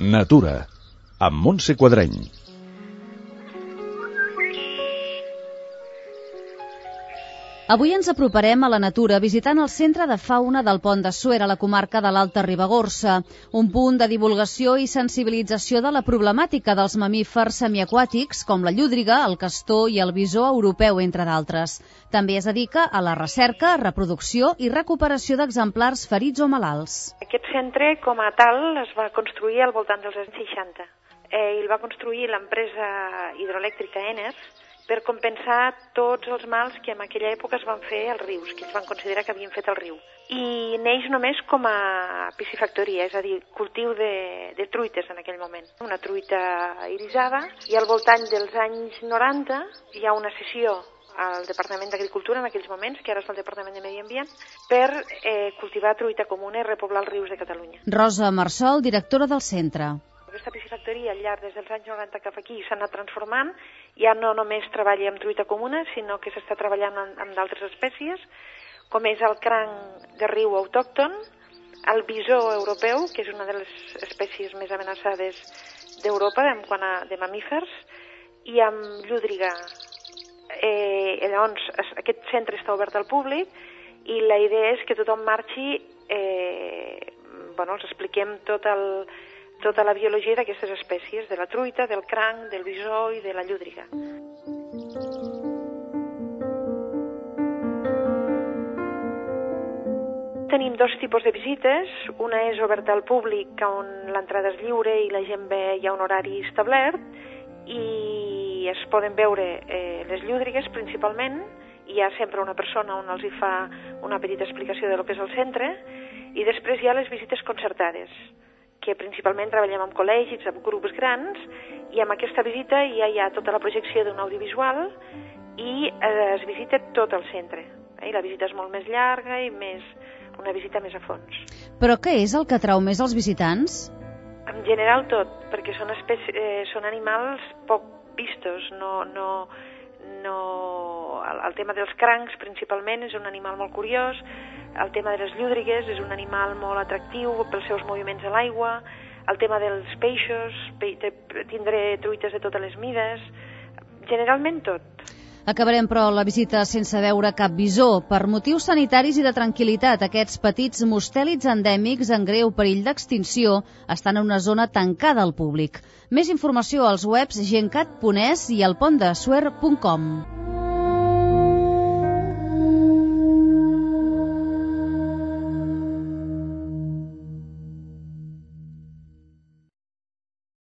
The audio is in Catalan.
Natura, amb Montse Quadreny. Avui ens aproparem a la natura visitant el Centre de Fauna del Pont de Suera, a la comarca de l'Alta Ribagorça, un punt de divulgació i sensibilització de la problemàtica dels mamífers semiaquàtics com la llúdriga, el castor i el bisó europeu, entre d'altres. També es dedica a la recerca, reproducció i recuperació d'exemplars ferits o malalts. Aquest centre, com a tal, es va construir al voltant dels anys 60. Eh, el va construir l'empresa hidroelèctrica Eners, per compensar tots els mals que en aquella època es van fer als rius, que ells van considerar que havien fet al riu. I neix només com a piscifactoria, és a dir, cultiu de, de truites en aquell moment. Una truita irisada i al voltant dels anys 90 hi ha una sessió al Departament d'Agricultura en aquells moments, que ara és el Departament de Medi Ambient, per eh, cultivar truita comuna i repoblar els rius de Catalunya. Rosa Marsol, directora del centre. Aquesta piscifactoria al llarg des dels anys 90 cap aquí s'ha anat transformant, ja no només treballa amb truita comuna, sinó que s'està treballant amb, amb d'altres espècies, com és el cranc de riu autòcton, el bisó europeu, que és una de les espècies més amenaçades d'Europa en quant a de mamífers, i amb llúdriga. Eh, llavors, aquest centre està obert al públic i la idea és que tothom marxi, eh, bueno, els expliquem tot el, tota la biologia d'aquestes espècies, de la truita, del cranc, del bisó i de la llúdriga. Tenim dos tipus de visites. Una és oberta al públic, on l'entrada és lliure i la gent ve, hi ha un horari establert, i es poden veure eh, les llúdrigues principalment, hi ha sempre una persona on els hi fa una petita explicació de lo que és el centre, i després hi ha les visites concertades, que principalment treballem amb col·legis, amb grups grans, i amb aquesta visita ja hi ha tota la projecció d'un audiovisual i eh, es visita tot el centre. Eh? I la visita és molt més llarga i més una visita més a fons. Però què és el que atrau més als visitants? En general tot, perquè són, espècies, eh, són animals poc vistos, no, no, no... El, el tema dels crancs principalment és un animal molt curiós, el tema de les llúdrigues és un animal molt atractiu pels seus moviments a l'aigua, el tema dels peixos, tindré truites de totes les mides, generalment tot. Acabarem, però, la visita sense veure cap bisó. Per motius sanitaris i de tranquil·litat, aquests petits mustèlids endèmics en greu perill d'extinció estan en una zona tancada al públic. Més informació als webs gencat.es i elpontdesuer.com.